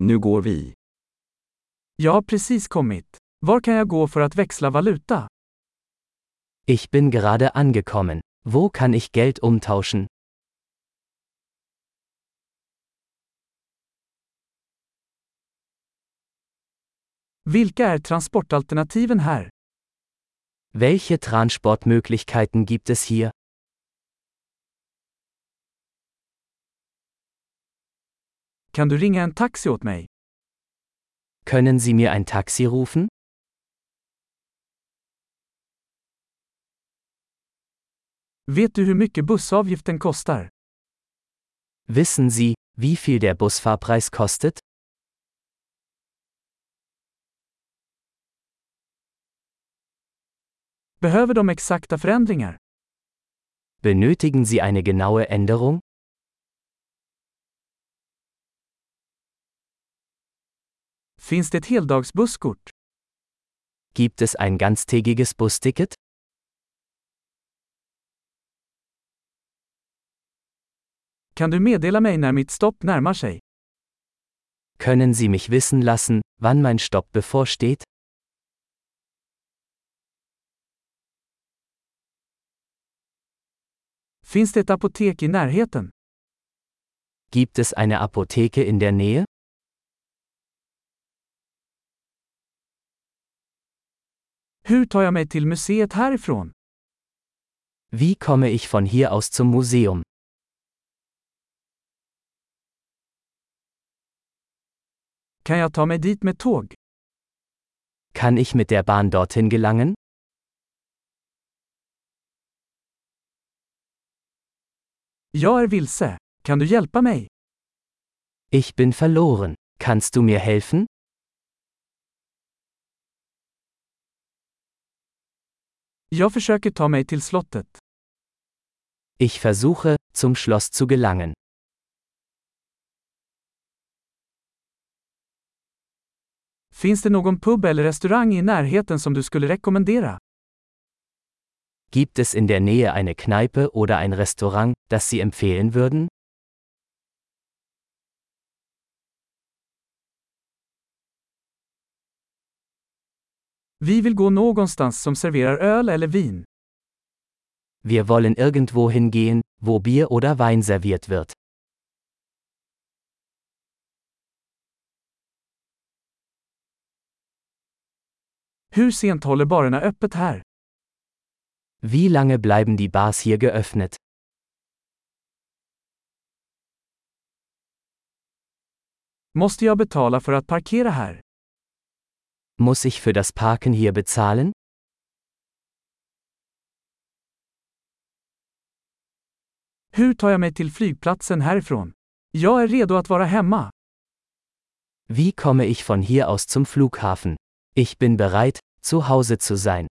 Nu går vi. Jag har precis kommit. Var kan jag gå för att växla valuta? Ich bin gerade angekommen. Wo kann ich Geld umtauschen? Vilka är transportalternativen här? Welche Transportmöglichkeiten gibt es hier? Kan du ringa en taxi åt mig? Können Sie mir ein Taxi rufen? Vet du hur mycket bussavgiften kostar? Wissen Sie, wie viel der Busfahrpreis kostet? Behöver de exakta förändringar? Benötigen Sie eine genaue Änderung? Finns det heldagsbusskort? Gibt es ein ganztägiges Busticket? Kan du meddela mig när mitt stopp närmar sig? Können Sie mich wissen lassen, wann mein Stopp bevorsteht? Finns det ett apotek i närheten? Gibt es eine Apotheke in der Nähe? Hur tar jag mig till museet härifrån? Wie komme ich von hier aus zum Museum? Kan jag ta mig dit med tåg? Kann ich mit der Bahn dorthin gelangen? Jag är vilse. Kan du hjälpa mig? Ich bin verloren. Kannst du mir helfen? Jag försöker ta mig till slottet. Ich versuche, zum Schloss zu gelangen. Finns det någon pub eller restaurang i närheten som du skulle rekommendera? Gibt es in der Nähe eine Kneipe oder ein Restaurant, das Sie empfehlen würden? Vi vill gå någonstans som serverar öl eller vin. Wir wollen irgendwo hingehen, wo Bier oder Wein serviert wird. Hur sent håller barerna öppet här? Wie lange bleiben die Bars hier geöffnet? Måste jag betala för att parkera här? Muss ich für das Parken hier bezahlen? Hur tar jag mig till flygplatsen härifrån? Jag är redo att vara hemma. Wie komme ich von hier aus zum Flughafen? Ich bin bereit, zu Hause zu sein.